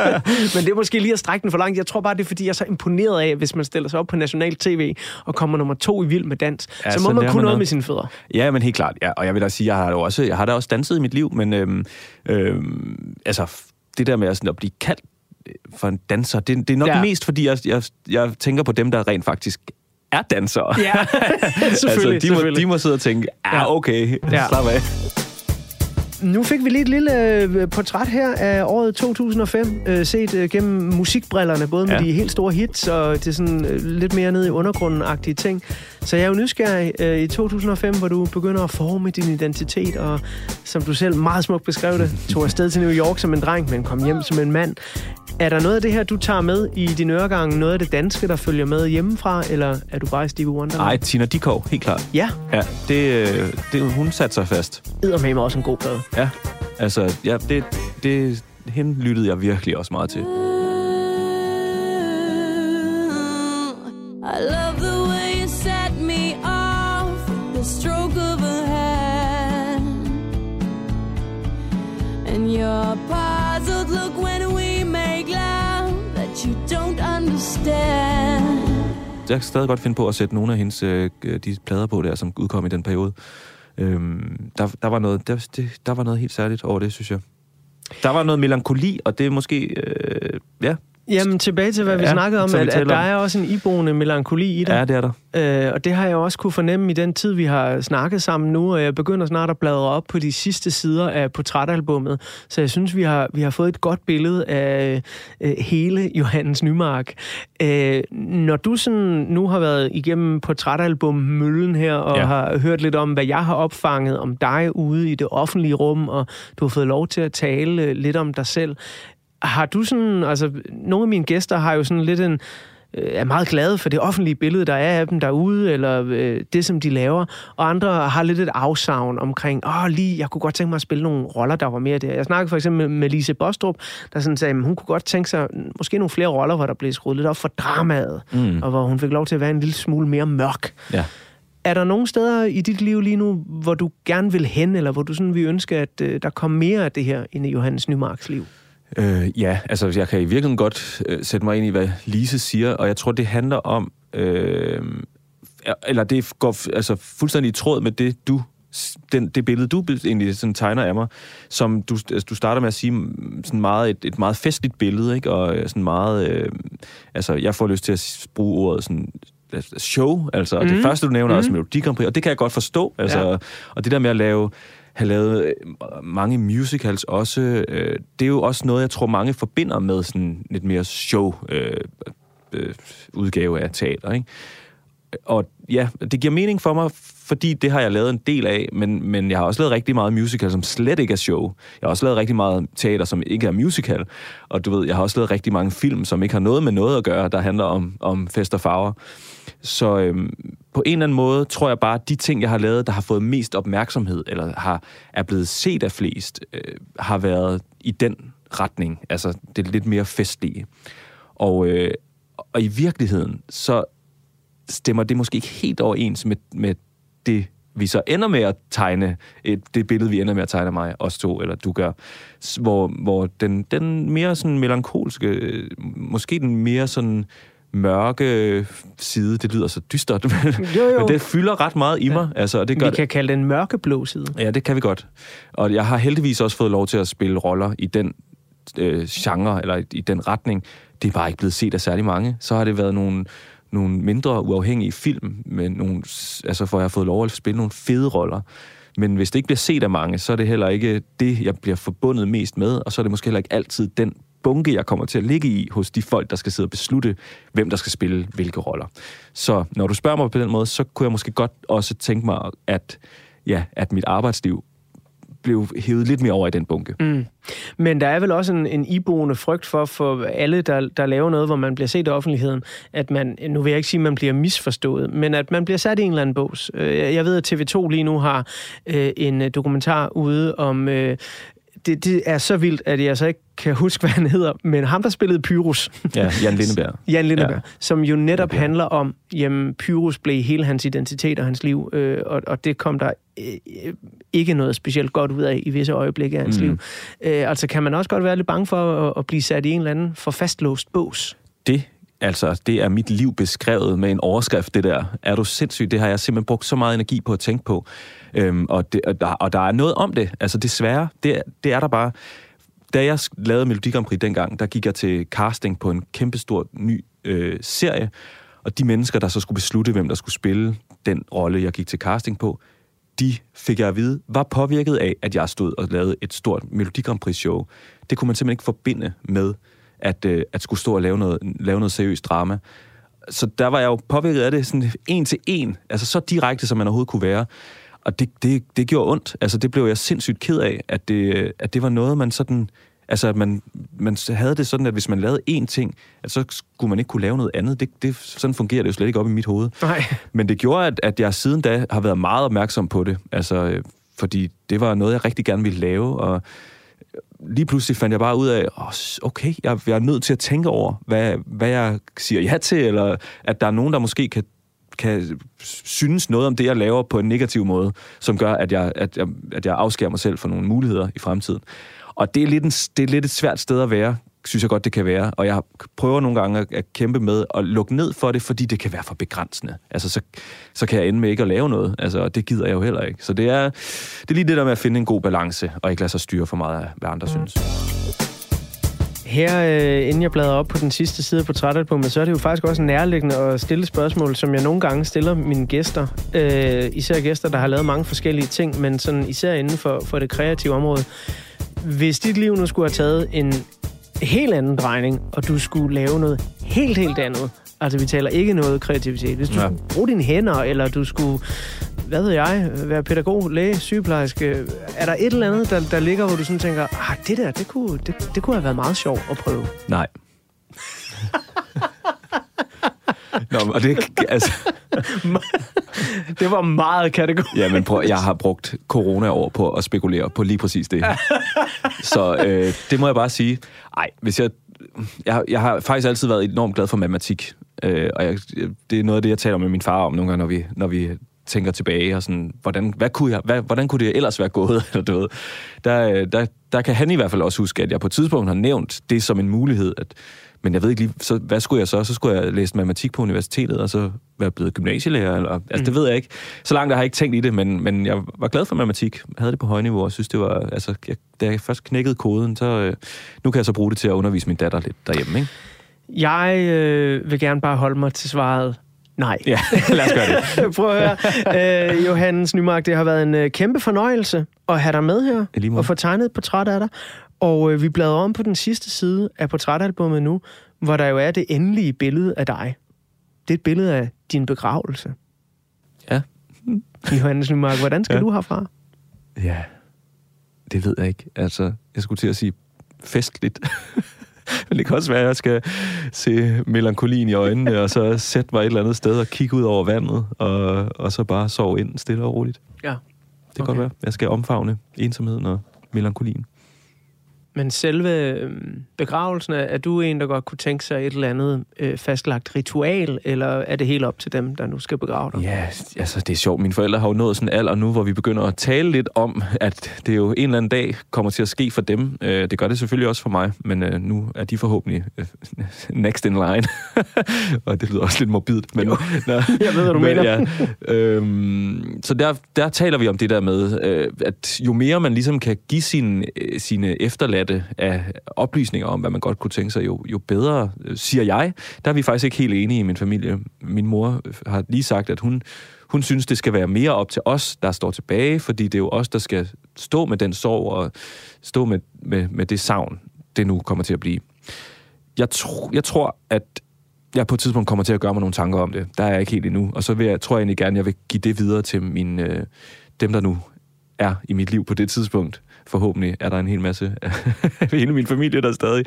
Men det er måske lige at strække den for langt. Jeg tror bare, det er, fordi jeg er så imponeret af, hvis man stiller sig op på national tv og kommer nummer to i Vild med Dans, Ja, så må sådan man kunne noget noget. med sine fødder. Ja, men helt klart. Ja. Og jeg vil da sige, jeg har, da også, jeg har da også danset i mit liv, men øhm, øhm, altså, det der med at, sådan, at blive kaldt øh, for en danser, det, det er nok Ja. mest, fordi jeg, jeg, jeg tænker på dem, der rent faktisk er dansere. Ja, selvfølgelig. altså, de, må, selvfølgelig. de må sidde og tænke, ja, okay, ja. slap af. Nu fik vi lige et lille øh, portræt her af året 2005, øh, set øh, gennem musikbrillerne, både med Ja. de helt store hits og det sådan lidt mere ned i undergrunden-agtige ting. Så jeg er jo nysgerrig i 2005, hvor du begynder at forme din identitet, og som du selv meget smukt beskrev det, tog afsted til New York som en dreng, men kom hjem som en mand. Er der noget af det her, du tager med i din øregang, noget af det danske, der følger med hjemmefra, eller er du bare i Stevie Wonder? Nej, Tina Dikov, helt klart. Ja, Ja, det, det, hun satte sig fast. med også en god plade. Ja, altså, ja, det, det, hende lyttede jeg virkelig også meget til. I love the way you set me off, the stroke of a hand, and your puzzled look when we make love that you don't understand. Jeg kan stadig godt finde på at sætte nogle af hendes øh, de plader på der, som udkom i den periode. Øhm, der, der, var noget, der, det, der var noget helt særligt over det, synes jeg. Der var noget melankoli, og det er måske... Øh, ja, Jamen, tilbage til, hvad vi Ja, snakkede om, at, at der er også en iboende melankoli i det. ja, det er der. Øh, og det har jeg også kunne fornemme i den tid, vi har snakket sammen nu, og jeg begynder snart at bladre op på de sidste sider af portrætalbummet. Så jeg synes, vi har, vi har fået et godt billede af øh, hele Johannes Nymark. Øh, når du sådan nu har været igennem portrætalbum-møllen her, og Ja. ja. har hørt lidt om, hvad jeg har opfanget om dig ude i det offentlige rum, og du har fået lov til at tale øh, lidt om dig selv, har du sådan, altså nogle af mine gæster har jo sådan lidt en, øh, er meget glade for det offentlige billede, der er af dem derude, eller øh, det, som de laver. Og andre har lidt et afsavn omkring, åh, lige, jeg kunne godt tænke mig at spille nogle roller, der var mere der. Jeg snakkede for eksempel med Lise Bostrup, der sådan sagde, at hun kunne godt tænke sig måske nogle flere roller, hvor der blev skruet lidt op for dramaet, mm. og hvor hun fik lov til at være en lille smule mere mørk. Ja. Er der nogle steder i dit liv lige nu, hvor du gerne vil hen, eller hvor du sådan vil ønske, at øh, der kom mere af det her ind i Johannes Nymarks liv? Øh, ja, altså jeg kan i virkeligheden godt øh, sætte mig ind i, hvad Lise siger, og jeg tror, det handler om, øh, eller det går altså, fuldstændig i tråd med det, du den, det billede, du egentlig sådan tegner af mig, som du, altså, du starter med at sige, mm, sådan meget, et, et meget festligt billede, ikke? og øh, sådan meget, øh, altså jeg får lyst til at bruge ordet sådan, altså, show, altså mm. det første, du nævner, mm. er også Melodi Grand Prix, og det kan jeg godt forstå, altså, ja. og det der med at lave, have lavet øh, mange musicals også, øh, det er jo også noget, jeg tror, mange forbinder med sådan lidt mere show øh, øh, udgave af teater, ikke? Og ja, det giver mening for mig, fordi det har jeg lavet en del af, men, men jeg har også lavet rigtig meget musical, som slet ikke er show. Jeg har også lavet rigtig meget teater, som ikke er musical. Og du ved, jeg har også lavet rigtig mange film, som ikke har noget med noget at gøre, der handler om, om fest og farver. Så øhm, på en eller anden måde tror jeg bare, at de ting, jeg har lavet, der har fået mest opmærksomhed, eller har, er blevet set af flest, øh, har været i den retning. Altså det lidt mere festlige. Og, øh, og i virkeligheden, så stemmer det måske ikke helt overens med, med det, vi så ender med at tegne, et, det billede, vi ender med at tegne mig, os to, eller du gør, hvor, hvor den, den mere sådan melankolske, øh, måske den mere sådan mørke side, det lyder så dystert, men, Jo, jo. men det fylder ret meget i mig. Altså, og det gør Vi kan kalde den mørkeblå side. Ja, det kan vi godt. Og jeg har heldigvis også fået lov til at spille roller i den øh, genre, eller i den retning. Det er bare ikke blevet set af særlig mange. Så har det været nogle, nogle mindre uafhængige film, med nogle, altså, for jeg har fået lov at spille nogle fede roller. Men hvis det ikke bliver set af mange, så er det heller ikke det, jeg bliver forbundet mest med, og så er det måske heller ikke altid den bunke, jeg kommer til at ligge i hos de folk, der skal sidde og beslutte, hvem der skal spille hvilke roller. Så når du spørger mig på den måde, så kunne jeg måske godt også tænke mig, at, ja, at mit arbejdsliv blev hævet lidt mere over i den bunke. Mm. Men der er vel også en, en iboende frygt for, for alle, der, der laver noget, hvor man bliver set af offentligheden, at man, nu vil jeg ikke sige, at man bliver misforstået, men at man bliver sat i en eller anden bås. Øh, jeg ved, at TV2 lige nu har øh, en dokumentar ude om... Øh, det, det er så vildt, at jeg så ikke kan huske, hvad han hedder, men ham, der spillede Pyrus, Ja, Jan Lindeberg. Jan Lindeberg, ja. Som jo netop Ja. handler om, jamen, Pyrus blev hele hans identitet og hans liv, øh, og, og det kom der øh, ikke noget specielt godt ud af i visse øjeblikke af hans mm. liv. Øh, altså kan man også godt være lidt bange for at, at blive sat i en eller anden for fastlåst bås. Det, altså, det er mit liv beskrevet med en overskrift, det der. Er du sindssyg? Det har jeg simpelthen brugt så meget energi på at tænke på. Øhm, og, det, og, der, og der er noget om det. Altså desværre, det, det er der bare. Da jeg lavede Melodi Grand Prix dengang, der gik jeg til casting på en kæmpestor ny øh, serie, og de mennesker, der så skulle beslutte, hvem der skulle spille den rolle, jeg gik til casting på, de fik jeg at vide, var påvirket af, at jeg stod og lavede et stort Melodi Grand Prix show. Det kunne man simpelthen ikke forbinde med, at, øh, at skulle stå og lave noget, lave noget seriøst drama. Så der var jeg jo påvirket af det sådan en til en, altså så direkte, som man overhovedet kunne være. Og det, det, det gjorde ondt. Altså det blev jeg sindssygt ked af, at det, at det var noget, man sådan... Altså, at man, man havde det sådan, at hvis man lavede én ting, at så skulle man ikke kunne lave noget andet. Det, det, sådan fungerer det jo slet ikke op i mit hoved. Nej. Men det gjorde, at, at jeg siden da har været meget opmærksom på det. Altså, øh, fordi det var noget, jeg rigtig gerne ville lave, og lige pludselig fandt jeg bare ud af, oh, okay, jeg, jeg er nødt til at tænke over, hvad, hvad jeg siger ja til, eller at der er nogen, der måske kan, kan synes noget om det, jeg laver på en negativ måde, som gør, at jeg, at jeg, at jeg afskærer mig selv for nogle muligheder i fremtiden. Og det er lidt, en, det er lidt et svært sted at være, synes jeg godt, det kan være. Og jeg prøver nogle gange at, at kæmpe med at lukke ned for det, fordi det kan være for begrænsende. Altså, så, så kan jeg ende med ikke at lave noget. Altså, og det gider jeg jo heller ikke. Så det er, det er lige det der med at finde en god balance, og ikke lade sig styre for meget af, hvad andre synes. Her, øh, inden jeg bladrer op på den sidste side af portrætalbummet, så er det jo faktisk også nærliggende at stille spørgsmål, som jeg nogle gange stiller mine gæster. Øh, især gæster, der har lavet mange forskellige ting, men sådan især inden for, for det kreative område. Hvis dit liv nu skulle have taget en helt anden drejning, og du skulle lave noget helt, helt andet, altså vi taler ikke noget kreativitet, hvis du Ja. skulle bruge dine hænder, eller du skulle, hvad ved jeg, være pædagog, læge, sygeplejerske, er der et eller andet, der, der ligger, hvor du sådan tænker, ah, det der, det kunne, det, det kunne have været meget sjovt at prøve? Nej. Nå, og det, altså, Det var meget kategorisk. Ja, men prøv, jeg har brugt corona år på at spekulere på lige præcis det. Så øh, det må jeg bare sige. Nej, hvis jeg, jeg... Jeg har faktisk altid været enormt glad for matematik. Øh, og jeg, det er noget af det, jeg taler med min far om nogle gange, når vi, når vi tænker tilbage. Og sådan, hvordan, hvad kunne jeg, hvad, hvordan kunne det ellers være gået? Eller du ved. Der, øh, der, der kan han i hvert fald også huske, at jeg på et tidspunkt har nævnt det som en mulighed, at men jeg ved ikke lige, så, hvad skulle jeg så? Så skulle jeg læse matematik på universitetet, og så være blevet gymnasielærer. Eller, altså, mm. det ved jeg ikke. Så langt har jeg ikke tænkt i det, men, men jeg var glad for matematik. Jeg havde det på højniveau, og synes, det var... Altså, jeg, da jeg først knækkede koden, så... Øh, nu kan jeg så bruge det til at undervise min datter lidt derhjemme, ikke? Jeg øh, vil gerne bare holde mig til svaret nej. Ja, lad os gøre det. Prøv at høre. Øh, Johannes Nymark, det har været en øh, kæmpe fornøjelse at have dig med her og få tegnet et portræt af dig. Og øh, vi bladrer om på den sidste side af portrætalbummet nu, hvor der jo er det endelige billede af dig. Det er et billede af din begravelse. Ja. Johannes Nymark, hvordan skal Ja. du herfra? Ja, det ved jeg ikke. Altså, jeg skulle til at sige festligt. Men det kan også være, at jeg skal se melankolien i øjnene, og så sætte mig et eller andet sted og kigge ud over vandet, og, og så bare sove ind stille og roligt. Ja. Det kan Okay. godt være. Jeg skal omfavne ensomheden og melankolien. Men selve øh, begravelsen, er- du en, der godt kunne tænke sig et eller andet øh, fastlagt ritual, eller er det helt op til dem, der nu skal begrave dig? Ja, altså det er sjovt. Mine forældre har jo nået sådan en alder nu, hvor vi begynder at tale lidt om, at det jo en eller anden dag kommer til at ske for dem. Øh, Det gør det selvfølgelig også for mig, men øh, nu er de forhåbentlig øh, next in line. og det lyder også lidt morbidt, men... Nå, Jeg ved, hvad du men, mener. Ja, øhm, så der, der taler vi om det der med, øh, at jo mere man ligesom kan give sine, øh, sine efterladte af oplysninger om, hvad man godt kunne tænke sig, jo, jo bedre, øh, siger jeg. Der er vi faktisk ikke helt enige i min familie. Min mor øh, har lige sagt, at hun, hun synes, det skal være mere op til os, der står tilbage, fordi det er jo os, der skal stå med den sorg og stå med, med, med det savn, det nu kommer til at blive. Jeg, tro, jeg tror, at jeg på et tidspunkt kommer til at gøre mig nogle tanker om det. Der er jeg ikke helt endnu. Og så vil jeg, tror jeg egentlig gerne, jeg vil give det videre til min, øh, dem, der nu er i mit liv på det tidspunkt. Forhåbentlig er der en hel masse af hele min familie, der er stadig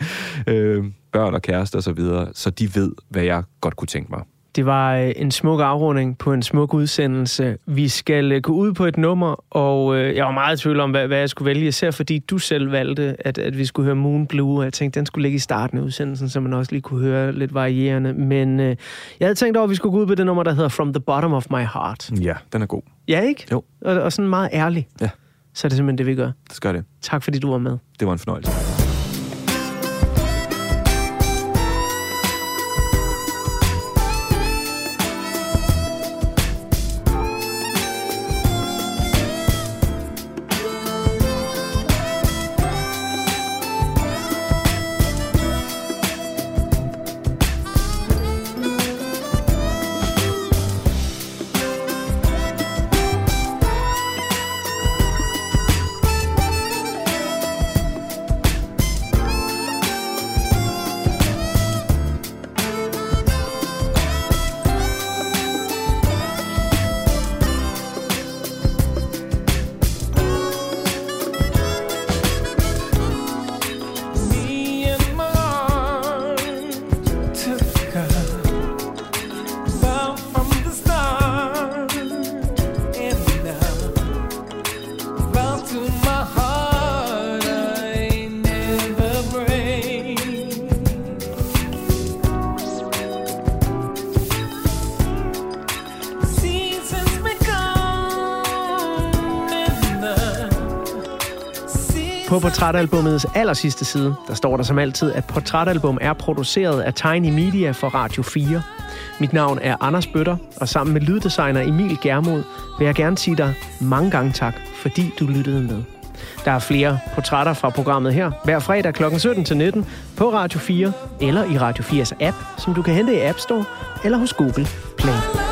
øh, børn og kærester og så videre, så de ved, hvad jeg godt kunne tænke mig. Det var øh, en smuk afrunding på en smuk udsendelse. Vi skal øh, gå ud på et nummer, og øh, jeg var meget i tvivl om, hvad, hvad jeg skulle vælge, især fordi du selv valgte, at, at vi skulle høre Moon Blue, og jeg tænkte, den skulle ligge i starten af udsendelsen, så man også lige kunne høre lidt varierende. Men øh, jeg havde tænkt over, at vi skulle gå ud på det nummer, der hedder From the Bottom of My Heart. Ja, den er god. Ja, ikke? Jo. Og, og sådan meget ærlig. Ja. Så er det simpelthen det, vi gør. Det skal det. Tak fordi du var med. Det var en fornøjelse. Portrætalbumets aller sidste side, der står der som altid, at portrætalbum er produceret af Tiny Media for Radio 4. Mit navn er Anders Bøtter, og sammen med lyddesigner Emil Germod vil jeg gerne sige dig mange gange tak, fordi du lyttede med. Der er flere portrætter fra programmet her, hver fredag kl. 17-19 på Radio 4 eller i Radio 4's app, som du kan hente i App Store eller hos Google Play.